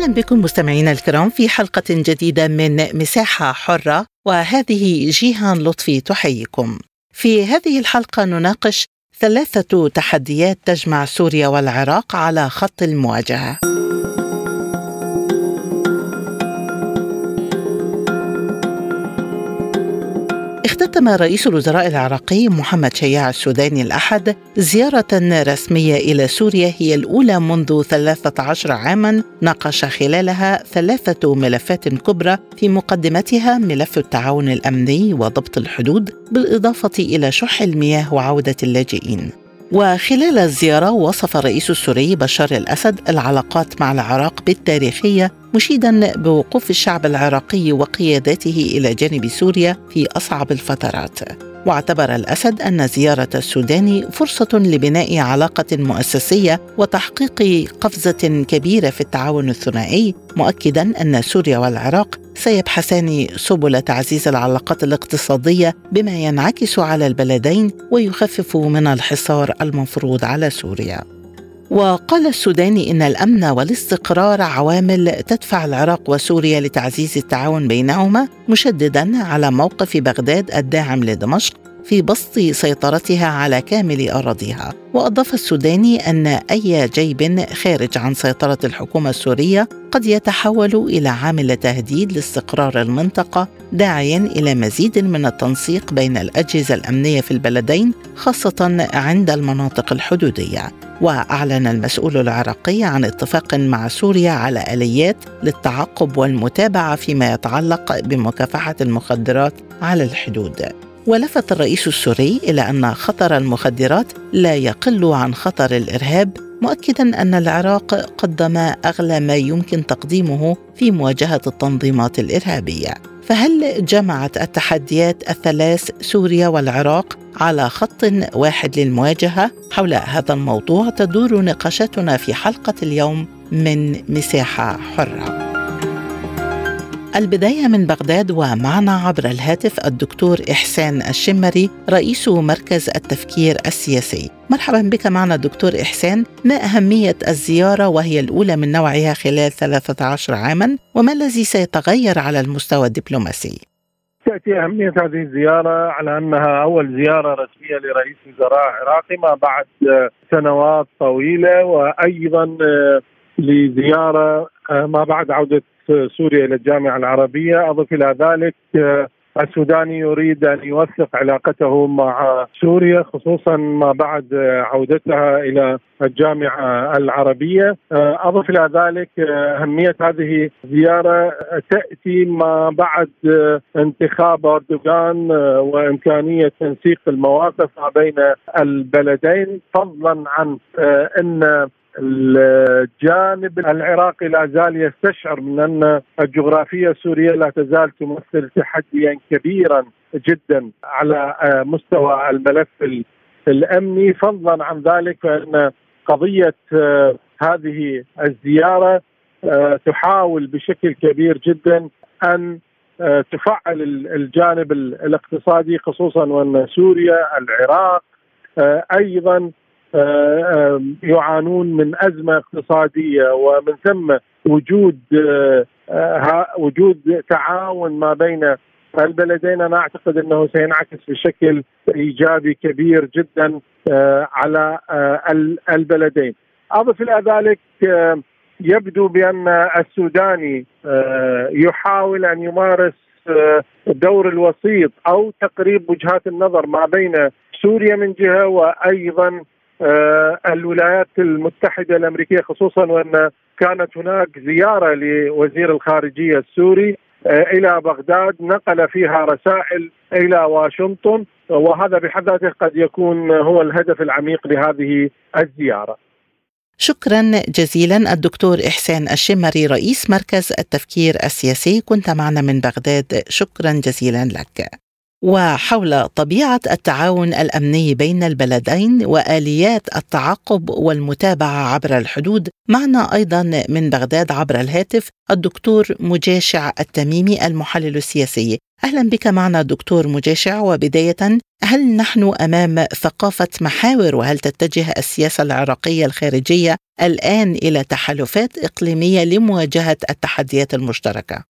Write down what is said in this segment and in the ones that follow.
أهلا بكم مستمعينا الكرام في حلقة جديدة من مساحة حرة وهذه جيهان لطفي تحييكم. في هذه الحلقة نناقش ثلاثة تحديات تجمع سوريا والعراق على خط المواجهة. اختتم رئيس الوزراء العراقي محمد شياع السوداني الأحد زيارة رسمية إلى سوريا هي الأولى منذ 13 عاما ناقش خلالها ثلاثة ملفات كبرى في مقدمتها ملف التعاون الأمني وضبط الحدود بالإضافة إلى شح المياه وعودة اللاجئين. وخلال الزيارة وصف الرئيس السوري بشار الأسد العلاقات مع العراق بالتاريخية مشيدا بوقوف الشعب العراقي وقيادته إلى جانب سوريا في أصعب الفترات. واعتبر الأسد أن زيارة السودان فرصة لبناء علاقة مؤسسية وتحقيق قفزة كبيرة في التعاون الثنائي مؤكدا أن سوريا والعراق سيبحثان سبل تعزيز العلاقات الاقتصادية بما ينعكس على البلدين ويخفف من الحصار المفروض على سوريا. وقال السوداني إن الأمن والاستقرار عوامل تدفع العراق وسوريا لتعزيز التعاون بينهما مشددا على موقف بغداد الداعم لدمشق في بسط سيطرتها على كامل أراضيها. وأضاف السوداني أن أي جيب خارج عن سيطرة الحكومة السورية قد يتحول إلى عامل تهديد لاستقرار المنطقة داعيا إلى مزيد من التنسيق بين الأجهزة الأمنية في البلدين خاصة عند المناطق الحدودية. وأعلن المسؤول العراقي عن اتفاق مع سوريا على آليات للتعقب والمتابعة فيما يتعلق بمكافحة المخدرات على الحدود. ولفت الرئيس السوري إلى أن خطر المخدرات لا يقل عن خطر الإرهاب مؤكدا أن العراق قدم أغلى ما يمكن تقديمه في مواجهة التنظيمات الإرهابية. فهل جمعت التحديات الثلاث سوريا والعراق على خط واحد للمواجهة؟ حول هذا الموضوع تدور نقاشاتنا في حلقة اليوم من مساحة حرة. البداية من بغداد ومعنا عبر الهاتف الدكتور إحسان الشمري رئيس مركز التفكير السياسي مرحبا بك معنا دكتور إحسان ما أهمية الزيارة وهي الأولى من نوعها خلال 13 عاما وما الذي سيتغير على المستوى الدبلوماسي؟ تأتي أهمية هذه الزيارة على أنها أول زيارة رسمية لرئيس وزراء عراقي ما بعد سنوات طويلة وأيضا لزيارة ما بعد عودة سوريا إلى الجامعة العربية. أضف إلى ذلك آه، السوداني يريد أن يوثق علاقته مع سوريا خصوصا ما بعد عودتها إلى الجامعة العربية. آه، أضف إلى ذلك آه، أهمية هذه الزياره تأتي ما بعد انتخاب أردوغان وإمكانية تنسيق المواقف ما بين البلدين فضلا عن إن الجانب العراقي لا زال يستشعر من أن الجغرافية السورية لا تزال تمثل تحديا كبيرا جدا على آه، مستوى الملف الأمني. فضلا عن ذلك فان قضية آه، هذه الزيارة آه، تحاول بشكل كبير جدا أن تفعل الجانب الاقتصادي خصوصا وأن سوريا العراق أيضا يعانون من أزمة اقتصادية ومن ثم وجود وجود تعاون ما بين البلدين أنا أعتقد أنه سينعكس بشكل إيجابي كبير جدا على البلدين. أضف إلى ذلك يبدو بأن السوداني يحاول أن يمارس دور الوسيط أو تقريب وجهات النظر ما بين سوريا من جهة وأيضا الولايات المتحدة الأمريكية خصوصا وأن كانت هناك زيارة لوزير الخارجية السوري آه، إلى بغداد نقل فيها رسائل إلى واشنطن وهذا بحد ذاته قد يكون هو الهدف العميق لهذه الزيارة. شكرا جزيلا الدكتور إحسان الشمري رئيس مركز التفكير السياسي. كنت معنا من بغداد. شكرا جزيلا لك. وحول طبيعة التعاون الأمني بين البلدين وآليات التعقب والمتابعة عبر الحدود. معنا أيضا من بغداد عبر الهاتف الدكتور مجاشع التميمي المحلل السياسي. أهلا بك معنا دكتور مجاشع. وبداية هل نحن أمام ثقافة محاور؟ وهل تتجه السياسة العراقية الخارجية الآن إلى تحالفات إقليمية لمواجهة التحديات المشتركة؟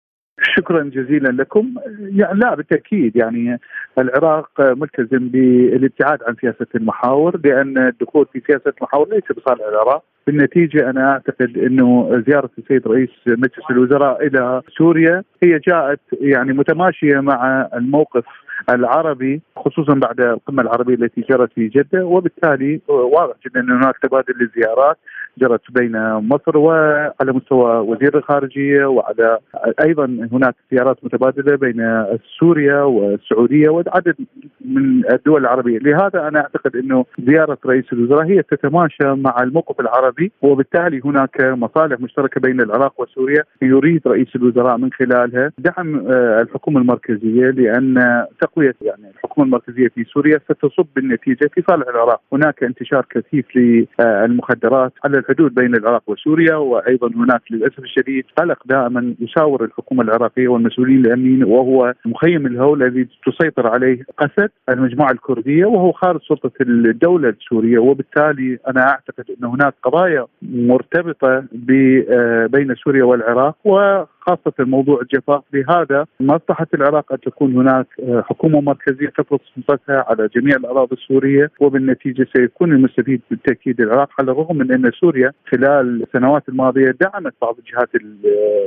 شكرا جزيلا لكم. يعني لا بالتأكيد يعني العراق ملتزم بالابتعاد عن سياسة المحاور لأن الدخول في سياسة المحاور ليس بصالح العراق. بالنتيجة أنا أعتقد إنه زيارة السيد رئيس مجلس الوزراء إلى سوريا هي جاءت يعني متماشية مع الموقف العربي خصوصا بعد القمة العربية التي جرت في جدة وبالتالي واضح جدا أن هناك تبادل للزيارات جرت بين مصر وعلى مستوى وزير الخارجية وعلى أيضا هناك زيارات متبادلة بين سوريا والسعودية وعدد من الدول العربية، لهذا أنا أعتقد أنه زيارة رئيس الوزراء هي تتماشى مع الموقف العربي وبالتالي هناك مصالح مشتركة بين العراق وسوريا يريد رئيس الوزراء من خلالها دعم آه، الحكومة المركزية لأن تقويه يعني الحكومة المركزية في سوريا ستصب بالنتيجة في صالح العراق، هناك انتشار كثيف للمخدرات على الحدود بين العراق وسوريا وأيضا هناك للأسف الشديد قلق دائما يشاور الحكومة العراقية والمسؤولين الأمنيين وهو مخيم الهول الذي تسيطر عليه قسد المجموعة الكردية وهو خارج سلطة الدولة السورية. وبالتالي أنا أعتقد أن هناك قضايا مرتبطة بين سوريا والعراق و خاصة موضوع الجفاف. لهذا مصلحة العراق أن تكون هناك آه، حكومة مركزية تفرض سلطتها على جميع الأراضي السورية وبالنتيجة سيكون المستفيد بالتأكيد العراق على الرغم من أن سوريا خلال السنوات الماضية دعمت بعض الجهات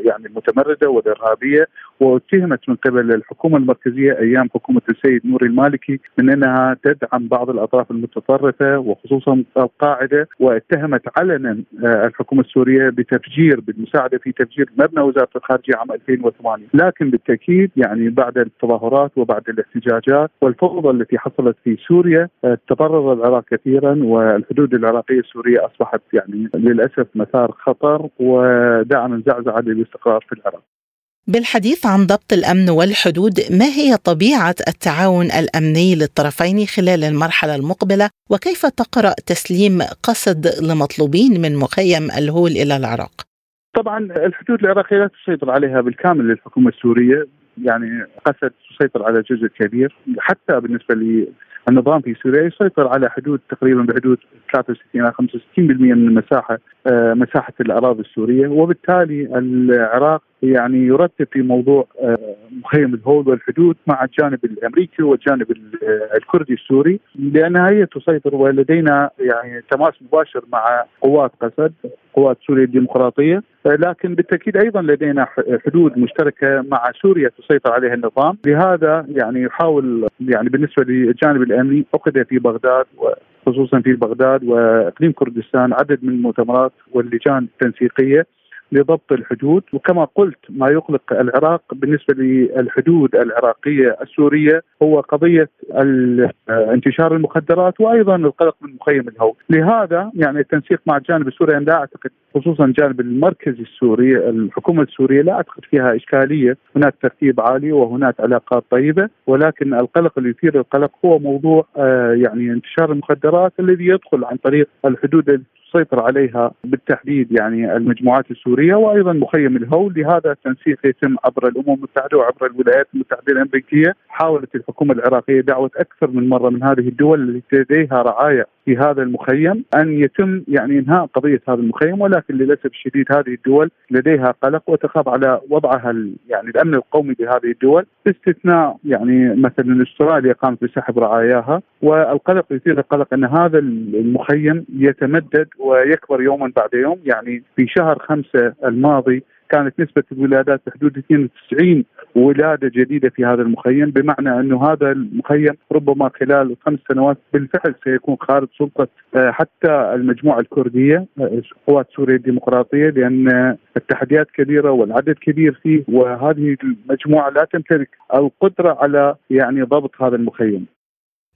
يعني المتمردة والإرهابية واتهمت من قبل الحكومة المركزية أيام حكومة السيد نوري المالكي من أنها تدعم بعض الأطراف المتطرفة وخصوصا القاعدة واتهمت علنا آه، الحكومة السورية بتفجير بالمساعدة في تفجير مبنى وزارة الخارجية عام 2008 لكن بالتأكيد يعني بعد التظاهرات وبعد الاحتجاجات والفوضى التي حصلت في سوريا آه، تضرر العراق كثيرا والحدود العراقية السورية أصبحت يعني للأسف مسار خطر ودعم زعزعة للاستقرار في العراق. بالحديث عن ضبط الأمن والحدود ما هي طبيعة التعاون الأمني للطرفين خلال المرحلة المقبلة؟ وكيف تقرأ تسليم قصد لمطلوبين من مخيم الهول إلى العراق؟ طبعا الحدود العراقية لا تسيطر عليها بالكامل للحكومة السورية. يعني قسد تسيطر على جزء كبير. حتى بالنسبة للنظام في سوريا يسيطر على حدود تقريبا بحدود 63 إلى 65% من المساحة آه، مساحة الأراضي السورية. وبالتالي العراق يعني يرتب في موضوع آه، مخيم الهول والحدود مع الجانب الأمريكي والجانب آه، الكردي السوري لانها هي تسيطر ولدينا يعني تماس مباشر مع قوات قسد قوات سوريا الديمقراطية. لكن بالتأكيد أيضا لدينا حدود مشتركة مع سوريا تسيطر عليها النظام. لهذا يعني يحاول يعني بالنسبة للجانب الأمني اخذ في بغداد خصوصا في بغداد وإقليم كردستان عدد من المؤتمرات واللجان التنسيقية. لضبط الحدود وكما قلت ما يقلق العراق بالنسبة للحدود العراقية السورية هو قضية انتشار المخدرات وأيضا القلق من مخيم الهو، لهذا يعني التنسيق مع الجانب السوري أنا لا أعتقد خصوصا الجانب المركزي السوري الحكومة السورية لا أعتقد فيها إشكالية، هناك ترتيب عالي وهناك علاقات طيبة ولكن القلق اللي يثير القلق هو موضوع آه، يعني انتشار المخدرات الذي يدخل عن طريق الحدود تسيطر عليها بالتحديد يعني المجموعات السورية وأيضا مخيم الهول. لهذا التنسيق يتم عبر الأمم المتحدة وعبر الولايات المتحدة الأمريكية. حاولت الحكومة العراقية دعوة أكثر من مرة من هذه الدول التي لديها رعاية في هذا المخيم أن يتم يعني إنهاء قضية هذا المخيم ولكن للاسف الشديد هذه الدول لديها قلق وتخاف على وضعها يعني الأمن القومي لهذه الدول باستثناء يعني مثلا أستراليا قامت بسحب رعاياها والقلق يثير القلق أن هذا المخيم يتمدد ويكبر يوما بعد يوم يعني في شهر خمسة الماضي كانت نسبة الولادات بحدود 92 ولادة جديدة في هذا المخيم بمعنى أنه هذا المخيم ربما خلال خمس سنوات بالفعل سيكون خارج سلطة آه، حتى المجموعة الكردية آه، قوات سوريا الديمقراطية لأن التحديات كبيرة والعدد كبير فيه وهذه المجموعة لا تمتلك القدرة على يعني ضبط هذا المخيم.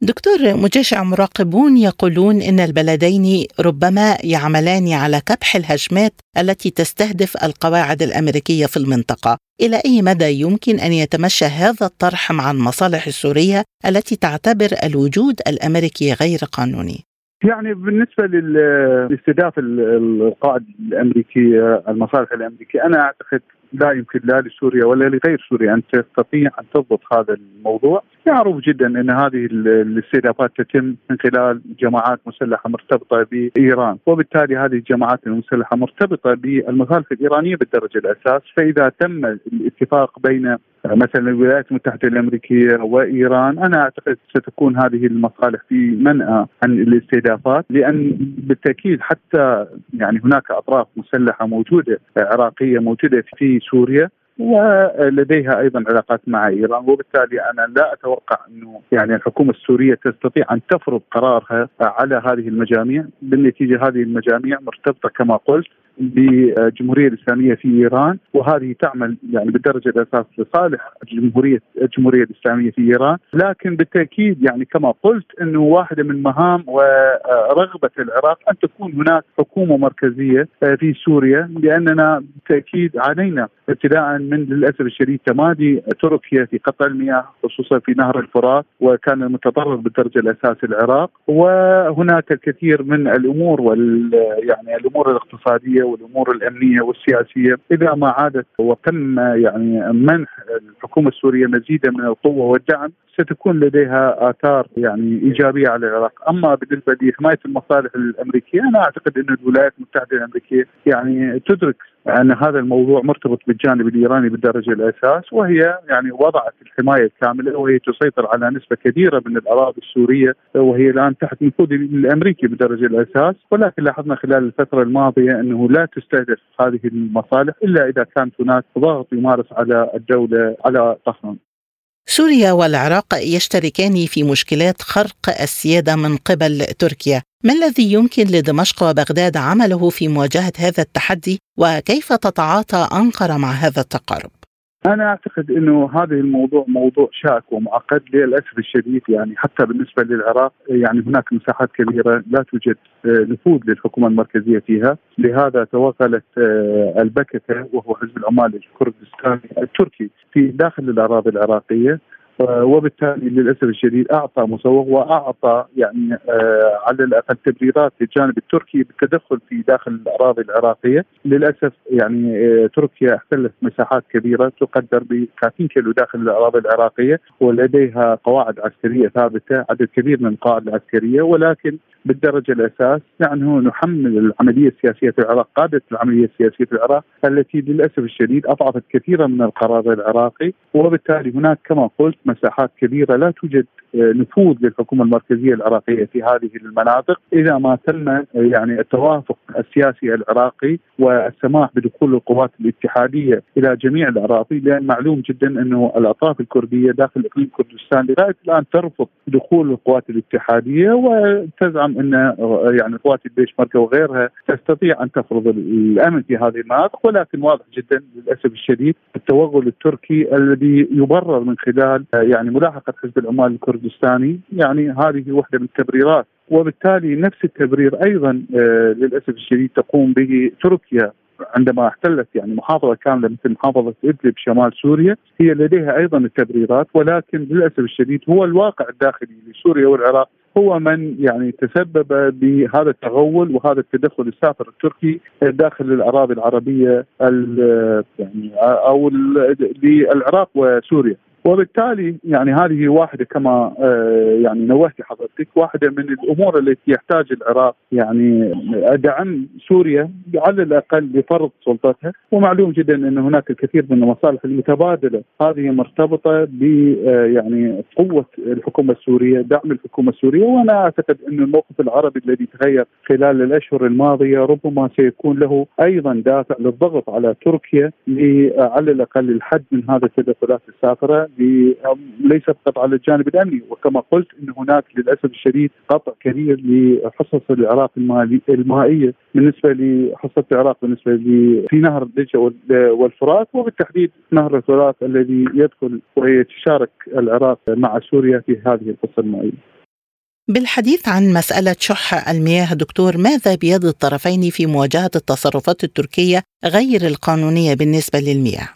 دكتور مجاشع مراقبون يقولون إن البلدين ربما يعملان على كبح الهجمات التي تستهدف القواعد الأمريكية في المنطقة، إلى أي مدى يمكن أن يتمشى هذا الطرح مع المصالح السورية التي تعتبر الوجود الأمريكي غير قانوني؟ يعني بالنسبة لاستهداف القائد الامريكي المصالح الأمريكية أنا أعتقد لا يمكن لا لسوريا ولا لغير سوريا أن تستطيع أن تضبط هذا الموضوع، معروف جدا إن هذه الاستهدافات تتم من خلال جماعات مسلحة مرتبطة بإيران، وبالتالي هذه الجماعات المسلحة مرتبطة بالمخالفه الإيرانية بالدرجة الأساس، فإذا تم الاتفاق بين مثلا الولايات المتحدة الأمريكية وإيران أنا أعتقد ستكون هذه المصالح في منأى عن الاستهدافات لأن بالتأكيد حتى يعني هناك أطراف مسلحة موجودة عراقية موجودة في سوريا. ولديها أيضا علاقات مع إيران وبالتالي أنا لا أتوقع إنه يعني الحكومة السورية تستطيع أن تفرض قرارها على هذه المجاميع. بالنتيجة هذه المجاميع مرتبطة كما قلت بالجمهوريه الإسلامية في إيران وهذه تعمل يعني بالدرجة الأساس لصالح الجمهوريه الجمهورية الإسلامية في إيران. لكن بالتأكيد يعني كما قلت إنه واحدة من مهام ورغبة العراق أن تكون هناك حكومة مركزية في سوريا لأننا بالتأكيد عانينا ابتداء من للأسف الشديد تمادي تركيا في قطع المياه خصوصا في نهر الفرات وكان المتضرر بالدرجة الاساس العراق وهناك الكثير من الأمور وال يعني الأمور الاقتصادية والأمور الأمنية والسياسية. إذا ما عادت وتم يعني منح الحكومة السورية مزيدا من القوة والدعم ستكون لديها آثار يعني إيجابية على العراق، أما بالنسبة لحماية المصالح الأمريكية أنا أعتقد أن الولايات المتحدة الأمريكية يعني تدرك ان هذا الموضوع مرتبط بالجانب الإيراني بالدرجة الأساس وهي يعني وضعت الحماية الكاملة وهي تسيطر على نسبة كبيرة من الأراضي السورية وهي الآن تحت نفوذ الأمريكي بالدرجة الأساس ولكن لاحظنا خلال الفترة الماضية أنه لا تستهدف هذه المصالح إلا إذا كانت هناك ضغط يمارس على الدولة على طهران. سوريا والعراق يشتركان في مشكلات خرق السيادة من قبل تركيا، ما الذي يمكن لدمشق وبغداد عمله في مواجهة هذا التحدي وكيف تتعاطى أنقرة مع هذا التقارب؟ أنا أعتقد إنه هذا الموضوع موضوع شائك ومعقد للأسف الشديد. يعني حتى بالنسبة للعراق يعني هناك مساحات كبيرة لا توجد نفوذ للحكومة المركزية فيها، لهذا توغلت البككه وهو حزب العمال الكردستاني التركي في داخل الأراضي العراقية. وبالتالي للأسف الشديد أعطى مسوغ وأعطى يعني آه على الأقل تبريرات للجانب التركي بالتدخل في داخل الأراضي العراقية، للأسف يعني آه تركيا احتلت مساحات كبيرة تقدر ب 30 كيلو داخل الأراضي العراقية ولديها قواعد عسكرية ثابتة، عدد كبير من القواعد العسكرية ولكن بالدرجة الأساس نحن نحمل العملية السياسية في العراق قادة العملية السياسية في العراق التي للأسف الشديد أضعفت كثيرا من القرار العراقي وبالتالي هناك كما قلت مساحات كبيرة لا توجد. نفوذ للحكومة المركزية العراقية في هذه المناطق إذا ما تم يعني التوافق السياسي العراقي والسماح بدخول القوات الاتحادية إلى جميع الأراضي لأن معلوم جدا أنه الأطراف الكردية داخل إقليم كردستان لغاية الآن ترفض دخول القوات الاتحادية وتزعم أن يعني قوات البيش مركه وغيرها تستطيع أن تفرض الأمن في هذه المناطق ولكن واضح جدا للأسف الشديد التوغل التركي الذي يبرر من خلال يعني ملاحقة حزب العمال الكردستاني يعني هذه واحدة من التبريرات. وبالتالي نفس التبرير أيضا آه للأسف الشديد تقوم به تركيا عندما احتلت يعني محافظة كاملة مثل محافظة إدلب شمال سوريا هي لديها أيضا التبريرات. ولكن للأسف الشديد هو الواقع الداخلي لسوريا والعراق هو من يعني تسبب بهذا التغول وهذا التدخل السافر التركي داخل الأراضي العربية يعني أو للعراق وسوريا. وبالتالي يعني هذه واحدة كما يعني نوهتي حضرتك واحدة من الأمور التي يحتاج العراق يعني دعم سوريا على الأقل لفرض سلطتها. ومعلوم جدا أن هناك الكثير من المصالح المتبادلة. هذه مرتبطة ب يعني قوة الحكومة السورية دعم الحكومة السورية. وأنا أعتقد أن الموقف العربي الذي تغير خلال الأشهر الماضية ربما سيكون له أيضا دافع للضغط على تركيا على الأقل الحد من هذه التدخلات السافره ليس فقط على الجانب الأمني وكما قلت إن هناك للأسف الشديد قطع كبير لحصص العراق المائية بالنسبة لحصه العراق بالنسبة في نهر الدجله والفرات وبالتحديد نهر الفرات الذي يدخل وهي تشارك العراق مع سوريا في هذه القصة المائية. بالحديث عن مسألة شح المياه دكتور ماذا بيد الطرفين في مواجهة التصرفات التركية غير القانونية بالنسبة للمياه؟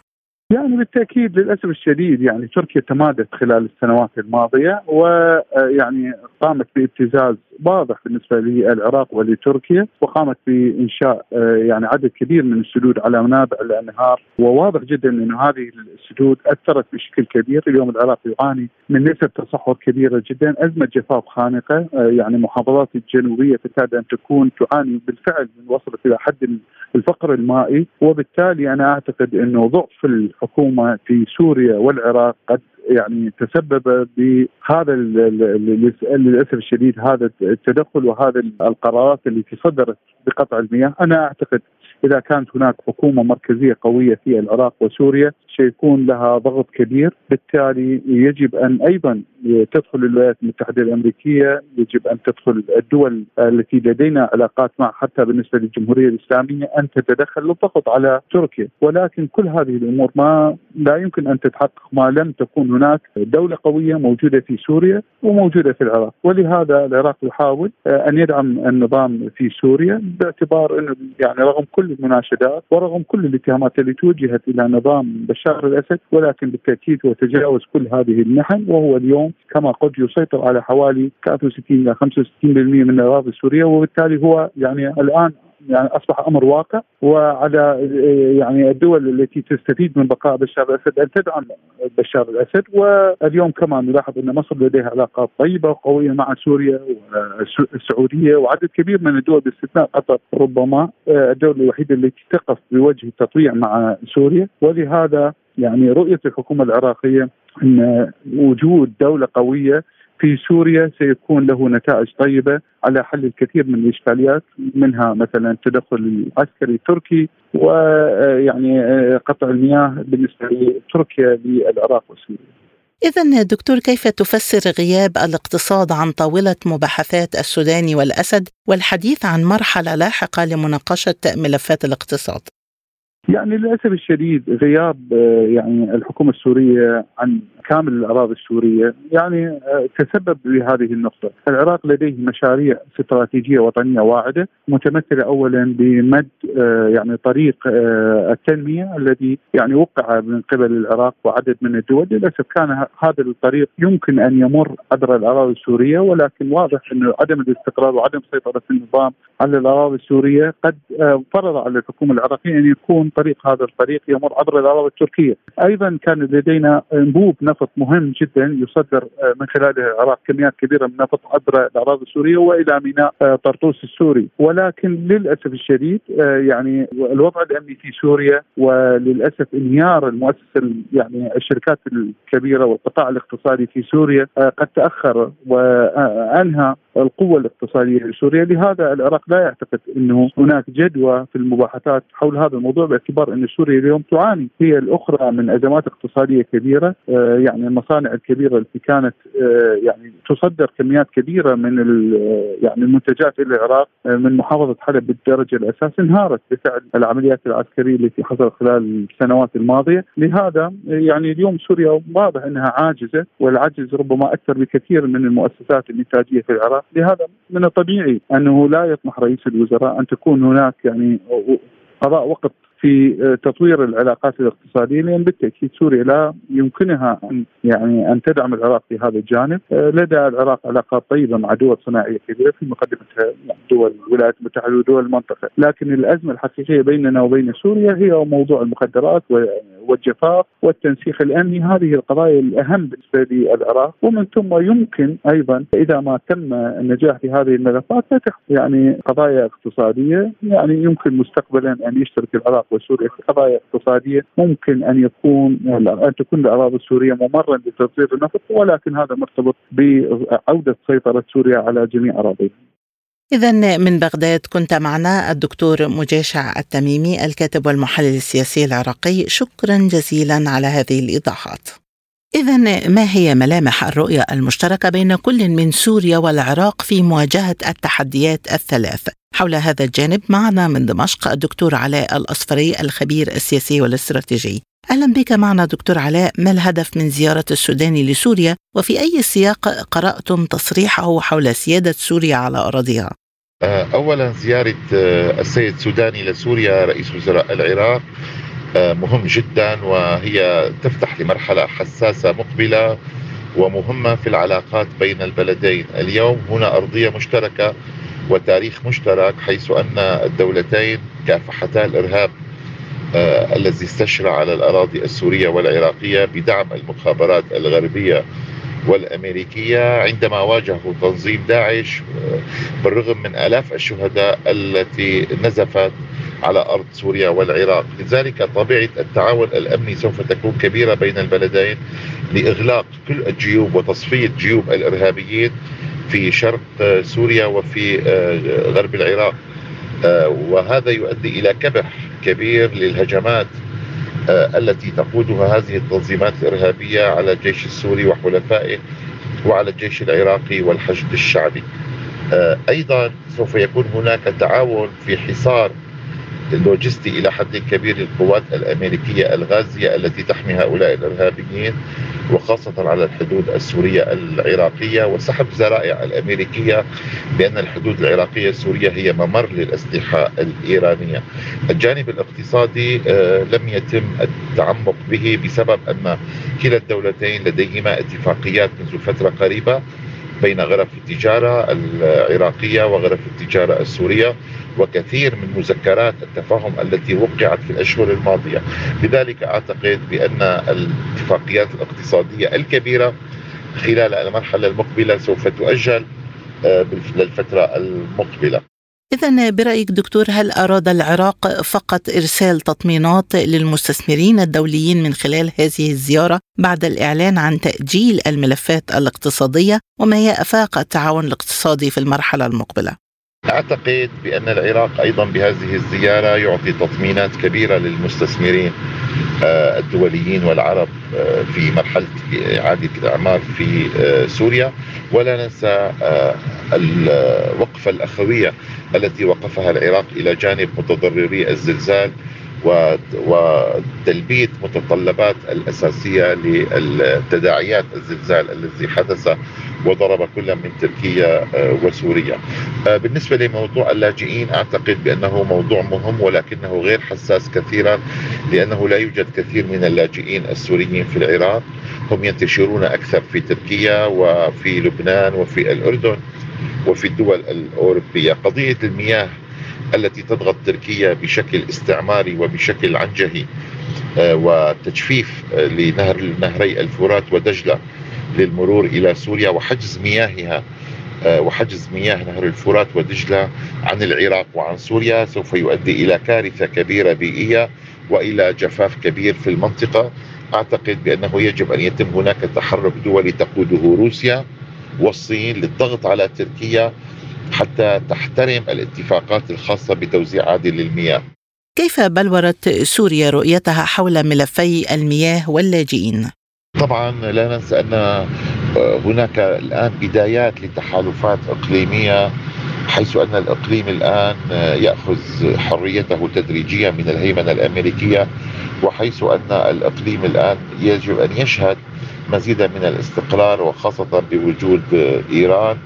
يعني بالتأكيد للأسف الشديد يعني تركيا تمادت خلال السنوات الماضية ويعني قامت بابتزاز واضح بالنسبة للعراق ولتركيا وقامت بإنشاء يعني عدد كبير من السدود على منابع الأنهار. وواضح جدا ان هذه السدود أثرت بشكل كبير. اليوم العراق يعاني من نسب تصحر كبيرة جدا أزمة جفاف خانقة يعني محافظات الجنوبية تكاد أن تكون تعاني بالفعل من وصلت إلى حد الفقر المائي وبالتالي أنا أعتقد أنه ضعف الحكومة في سوريا والعراق قد يعني تسبب بهذا للأسف الشديد هذا التدخل وهذا القرارات التي صدرت بقطع المياه، أنا أعتقد إذا كانت هناك حكومة مركزية قوية في العراق وسوريا سيكون لها ضغط كبير، بالتالي يجب أن أيضا تدخل الولايات المتحدة الأمريكية، يجب أن تدخل الدول التي لدينا علاقات معها حتى بالنسبة للجمهورية الإسلامية أن تتدخل للضغط على تركيا، ولكن كل هذه الأمور ما لا يمكن أن تتحقق ما لم تكون هناك دولة قوية موجودة في سوريا وموجودة في العراق، ولهذا العراق يحاول أن يدعم النظام في سوريا باعتبار أنه يعني رغم كل المناشدات ورغم كل الاتهامات اللي توجهت إلى نظام بشار الأسد ولكن بالتأكيد هو تجاوز كل هذه المحن وهو اليوم كما قلت يسيطر على حوالي 63 إلى 65% من الأراضي السورية وبالتالي هو يعني الآن يعني أصبح أمر واقع وعلى يعني الدول التي تستفيد من بقاء بشار الأسد أن تدعم بشار الأسد. واليوم كما نلاحظ أن مصر لديها علاقات طيبة وقوية مع سوريا والسعودية وعدد كبير من الدول باستثناء قطر. ربما الدولة الوحيدة التي تقف بوجه التطبيع مع سوريا. ولهذا يعني رؤية الحكومة العراقية أن وجود دولة قوية في سوريا سيكون له نتائج طيبة على حل الكثير من الإشكاليات منها مثلا التدخل العسكري التركي ويعني قطع المياه بالنسبة لتركيا للعراق وسوريا. إذا دكتور كيف تفسر غياب الاقتصاد عن طاولة مباحثات السودان والأسد والحديث عن مرحلة لاحقة لمناقشة ملفات الاقتصاد؟ يعني للأسف الشديد غياب يعني الحكومة السورية عن كامل الأراضي السورية يعني تسبب بهذه النقطة، العراق لديه مشاريع استراتيجية وطنية واعدة متمثلة اولا بمد يعني طريق التنمية الذي يعني وقع من قبل العراق وعدد من الدول، للأسف كان هذا الطريق يمكن أن يمر عبر الأراضي السورية ولكن واضح إنه عدم الاستقرار وعدم سيطرة النظام على الأراضي السورية قد فرض على الحكومة العراقية أن يكون طريق هذا الطريق يمر عبر الاراضي التركية، أيضا كان لدينا أنبوب نفط مهم جدا يصدر من خلاله العراق كميات كبيرة من النفط عبر الأراضي السورية وإلى ميناء طرطوس السوري، ولكن للأسف الشديد يعني الوضع الأمني في سوريا وللأسف انهيار المؤسسة يعني الشركات الكبيرة والقطاع الاقتصادي في سوريا قد تأخر وأنهى القوة الاقتصادية لسوريا، لهذا العراق لا يعتقد إنه هناك جدوى في المباحثات حول هذا الموضوع باعتبار أن سوريا اليوم تعاني. هي الأخرى من أزمات اقتصادية كبيرة. يعني المصانع الكبيرة التي كانت يعني تصدر كميات كبيرة من يعني المنتجات إلى العراق من محافظة حلب بالدرجة الأساس انهارت بفعل العمليات العسكرية التي حصلت خلال السنوات الماضية، لهذا يعني اليوم سوريا واضح أنها عاجزة والعجز ربما أكثر بكثير من المؤسسات الإنتاجية في العراق، لهذا من الطبيعي أنه لا يطمح رئيس الوزراء أن تكون هناك يعني قضاء وقت في تطوير العلاقات الاقتصادية لأن بالتأكيد سوريا لا يمكنها ان يعني أن تدعم العراق في هذا الجانب، لدى العراق علاقات طيبة مع دول صناعية كبيرة في مقدمتها دول الولايات المتحدة ودول المنطقة، لكن الأزمة الحقيقية بيننا وبين سوريا هي موضوع المخدرات والجفاف والتنسيق الأمني، هذه القضايا الأهم بالنسبة للعراق، ومن ثم يمكن أيضا إذا ما تم النجاح في هذه الملفات فتح يعني قضايا اقتصادية يعني يمكن مستقبلا أن يشترك العراق وسوريا في قضايا اقتصادية ممكن أن يكون أن تكون الأراضي السورية ممرا لتصدير النفط ولكن هذا مرتبط بعوده سيطرة سوريا على جميع أراضيها. إذا من بغداد كنت معنا الدكتور مجاشع التميمي الكاتب والمحلل السياسي العراقي شكرا جزيلا على هذه الإيضاحات. إذا ما هي ملامح الرؤية المشتركة بين كل من سوريا والعراق في مواجهة التحديات الثلاث؟ حول هذا الجانب معنا من دمشق الدكتور علاء الأصفري الخبير السياسي والاستراتيجي أهلا بك معنا دكتور علاء ما الهدف من زيارة السوداني لسوريا وفي أي سياق قرأتم تصريحه حول سيادة سوريا على أراضيها اولا زيارة آه، السيد سوداني لسوريا رئيس وزراء العراق آه، مهم جدا وهي تفتح لمرحلة حساسة مقبلة ومهمة في العلاقات بين البلدين، اليوم هنا أرضية مشتركة وتاريخ مشترك حيث أن الدولتين كافحتا الإرهاب الذي استشرع على الأراضي السورية والعراقية بدعم المخابرات الغربية والأمريكية عندما واجهوا تنظيم داعش بالرغم من آلاف الشهداء التي نزفت على أرض سوريا والعراق، لذلك طبيعة التعاون الأمني سوف تكون كبيرة بين البلدين لإغلاق كل الجيوب وتصفية جيوب الإرهابيين في شرق سوريا وفي غرب العراق. وهذا يؤدي إلى كبح كبير للهجمات آه، التي تقودها هذه التنظيمات الإرهابية على الجيش السوري وحلفائه وعلى الجيش العراقي والحشد الشعبي. آه، أيضا سوف يكون هناك تعاون في حصار اللوجستي إلى حد كبير للقوات الأمريكية الغازية التي تحمي هؤلاء الإرهابيين وخاصة على الحدود السورية العراقية وسحب ذرائع الأمريكية بأن الحدود العراقية السورية هي ممر للأسلحة الإيرانية. الجانب الاقتصادي آه، لم يتم التعمق به بسبب أن كلا الدولتين لديهما اتفاقيات منذ فترة قريبة بين غرف التجارة العراقية وغرف التجارة السورية وكثير من مذكرات التفاهم التي وقعت في الأشهر الماضية. لذلك أعتقد بأن الاتفاقيات الاقتصادية الكبيرة خلال المرحلة المقبلة سوف تؤجل آه، للفترة المقبلة. إذا برأيك دكتور هل أراد العراق فقط إرسال تطمينات للمستثمرين الدوليين من خلال هذه الزيارة بعد الإعلان عن تأجيل الملفات الاقتصادية وما هي آفاق التعاون الاقتصادي في المرحلة المقبلة؟ أعتقد بأن العراق أيضا بهذه الزيارة يعطي تطمينات كبيرة للمستثمرين آه، الدوليين والعرب آه، في مرحلة إعادة الأعمار في آه، سوريا. ولا ننسى الوقفة الأخوية التي وقفها العراق إلى جانب متضرري الزلزال وتلبية متطلبات الأساسية للتداعيات الزلزال الذي حدث وضرب كل من تركيا آه، وسوريا. آه، بالنسبة لموضوع اللاجئين أعتقد بأنه موضوع مهم ولكنه غير حساس كثيرا لأنه لا يوجد كثير من اللاجئين السوريين في العراق هم ينتشرون أكثر في تركيا وفي لبنان وفي الأردن وفي الدول الأوروبية، قضية المياه التي تضغط تركيا بشكل استعماري وبشكل عنجهي آه، وتجفيف آه، لنهر نهري الفرات ودجلة للمرور إلى سوريا وحجز مياهها آه، وحجز مياه نهر الفرات ودجلة عن العراق وعن سوريا سوف يؤدي إلى كارثة كبيرة بيئية وإلى جفاف كبير في المنطقة. أعتقد بأنه يجب أن يتم هناك تحرك دولي تقوده روسيا والصين للضغط على تركيا حتى تحترم الاتفاقات الخاصة بتوزيع عادل للمياه كيف بلورت سوريا رؤيتها حول ملفي المياه واللاجئين؟ طبعا لا ننسى أن آه، هناك الآن بدايات لتحالفات إقليمية حيث أن الإقليم الآن آه، يأخذ حريته تدريجيا من الهيمنة الأمريكية وحيث أن الإقليم الآن يجب أن يشهد مزيدا من الاستقرار وخاصة بوجود آه، إيران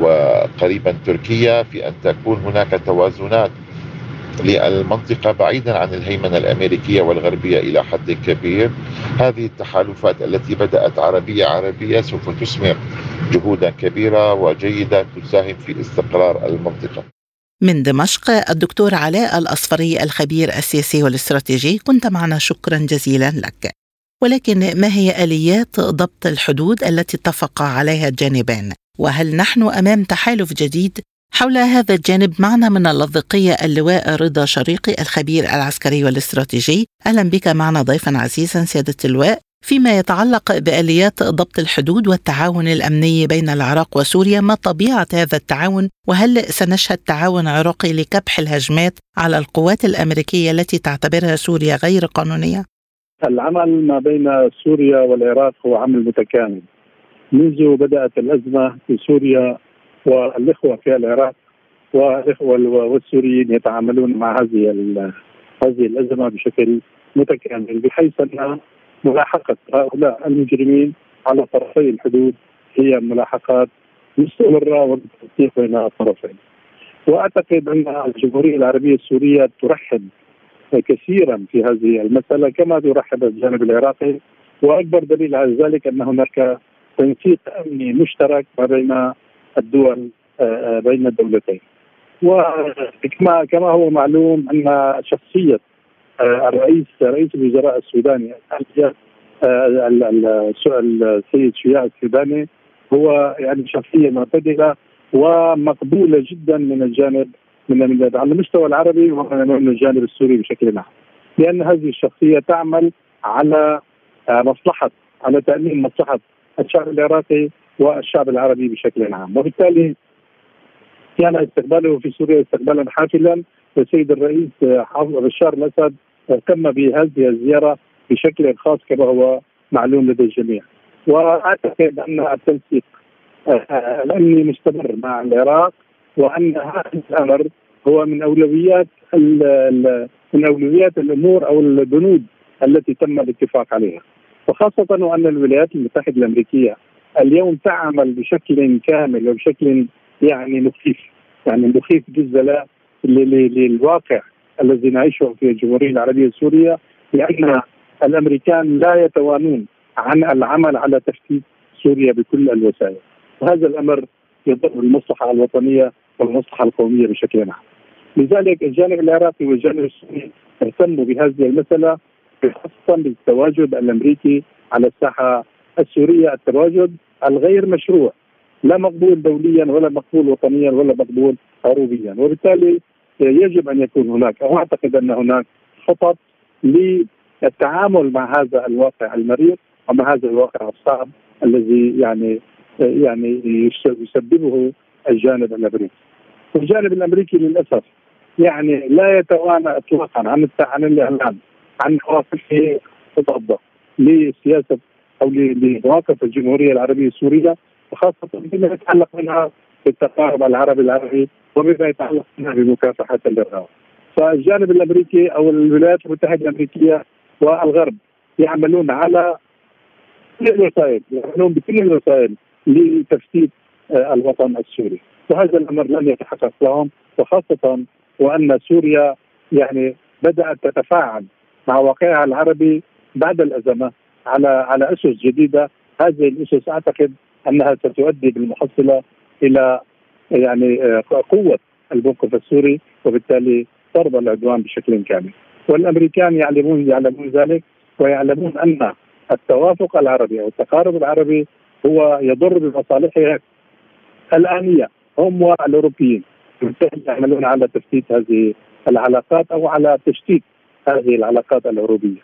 وقريبا تركيا في أن تكون هناك توازنات للمنطقة بعيدا عن الهيمنة الأمريكية والغربية إلى حد كبير. هذه التحالفات التي بدأت عربية عربية سوف تثمر جهودا كبيرة وجيدة تساهم في استقرار المنطقة. من دمشق الدكتور علاء الأصفري الخبير السياسي والاستراتيجي كنت معنا شكرا جزيلا لك. ولكن ما هي آليات ضبط الحدود التي اتفق عليها الجانبان؟ وهل نحن أمام تحالف جديد حول هذا الجانب؟ معنا من اللاذقية اللواء رضا شريقي الخبير العسكري والاستراتيجي. أهلا بك معنا ضيفا عزيزا سيادة اللواء. فيما يتعلق بآليات ضبط الحدود والتعاون الأمني بين العراق وسوريا ما طبيعة هذا التعاون؟ وهل سنشهد تعاون عراقي لكبح الهجمات على القوات الأمريكية التي تعتبرها سوريا غير قانونية؟ العمل ما بين سوريا والعراق هو عمل متكامل. منذ بدأت الأزمة في سوريا والإخوة في العراق والإخوة والسوريين يتعاملون مع هذه هذه الأزمة بشكل متكامل بحيث أن ملاحقة هؤلاء المجرمين على طرفي الحدود هي ملاحقات مستمرة والتنسيق بين الطرفين. وأعتقد أن الجمهورية العربية السورية ترحب كثيرا في هذه المسألة كما يرحب الجانب العراقي وأكبر دليل على ذلك أن هناك تنسيق أمني مشترك ما بين الدول آه، آه، بين الدولتين. وكما كما هو معلوم أن شخصية آه، الرئيس رئيس الوزراء السوداني السيد شياع السوداني هو يعني شخصية معتدلة ومقبولة جدا من الجانب من على المستوى العربي ومن الجانب السوري بشكل عام لأن هذه الشخصية تعمل على مصلحه على تأمين مصلحة الشعب العراقي والشعب العربي بشكل عام. وبالتالي كان استقباله في سوريا استقبالا حافلا. والسيد الرئيس بشار الأسد اهتم بهذه الزيارة بشكل خاص كما هو معلوم لدى الجميع. وأعتقد أن التنسيق الامني مستمر مع العراق وأن هذا الأمر هو من أولويات من أولويات الأمور أو البنود التي تم الاتفاق عليها. وخاصة وأن الولايات المتحدة الأمريكية اليوم تعمل بشكل كامل وبشكل يعني مخيف يعني مخيف جدا للواقع الذي نعيشه في الجمهورية العربية السورية لأن الأمريكان لا يتوانون عن العمل على تفتيت سوريا بكل الوسائل وهذا الأمر يضر بالمصلحه الوطنية والمصلحة القومية بشكل عام. لذلك الجانب العراقي والجانب السوري اهتموا بهذه المسألة خاصه بالتواجد الأمريكي على الساحة السورية. التواجد الغير مشروع لا مقبول دوليا ولا مقبول وطنيا ولا مقبول عروبيا وبالتالي يجب أن يكون هناك أو أعتقد أن هناك خطط للتعامل مع هذا الواقع المرير ومع هذا الواقع الصعب الذي يعني يعني يسببه الجانب الأمريكي. الجانب الأمريكي للأسف يعني لا يتوانى اطلاقا عن عن الاعلان عن مواقفه مضاده لسياسة أو لمواقف الجمهورية العربية السورية وخاصة بما يتعلق منها بالتقارب العربي العربي وبما يتعلق منها بمكافحة الإرهاب. فالجانب الأمريكي أو الولايات المتحدة الأمريكية والغرب يعملون على كل الوسائل يعملون بكل الوسائل لتفتيت آه، الوطن السوري وهذا الأمر لن يتحقق لهم وخاصة وأن سوريا يعني بدأت تتفاعل مع واقعها العربي بعد الأزمة على على أسس جديدة. هذه الأسس أعتقد أنها ستؤدي بالمحصلة إلى يعني آه، قوة الموقف السوري وبالتالي طرد العدوان بشكل كامل. والأمريكان يعلمون يعلمون ذلك ويعلمون أن التوافق العربي أو التقارب العربي هو يضر بمصالحهم الآنية. هم والأوروبيين بالتالي يعملون على تفتيت هذه العلاقات أو على تشتيت هذه العلاقات الاوروبيه.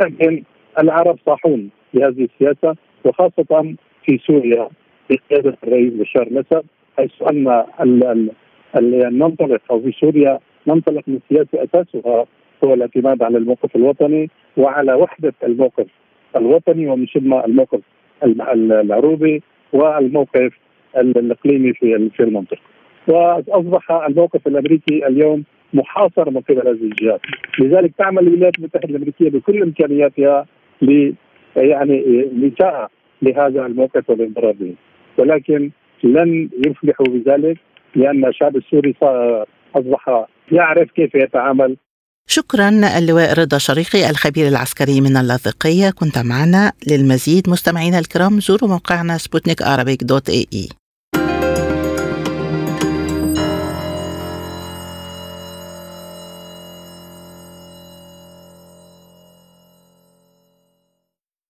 لكن العرب صاحون بهذه السياسة وخاصة في سوريا بقيادة الرئيس بشار الأسد حيث أن ننطلق أو في سوريا ننطلق من سياسة أساسها هو الاعتماد على الموقف الوطني وعلى وحدة الموقف الوطني ومن ثم الموقف العروبي والموقف الإقليمي في في المنطقة. وأصبح الموقف الأمريكي اليوم محاصر من قبل هذه الجهات، لذلك تعمل الولايات المتحدة الأمريكية بكل إمكانياتها ل يعني لجاء لهذا الموقف والانضرار به، ولكن لن يفلحوا بذلك لأن الشعب السوري أصبح يعرف كيف يتعامل. شكرا اللواء رضا شريقي الخبير العسكري من اللاذقية كنت معنا للمزيد مستمعينا الكرام زوروا موقعنا سبوتنيك dot AE.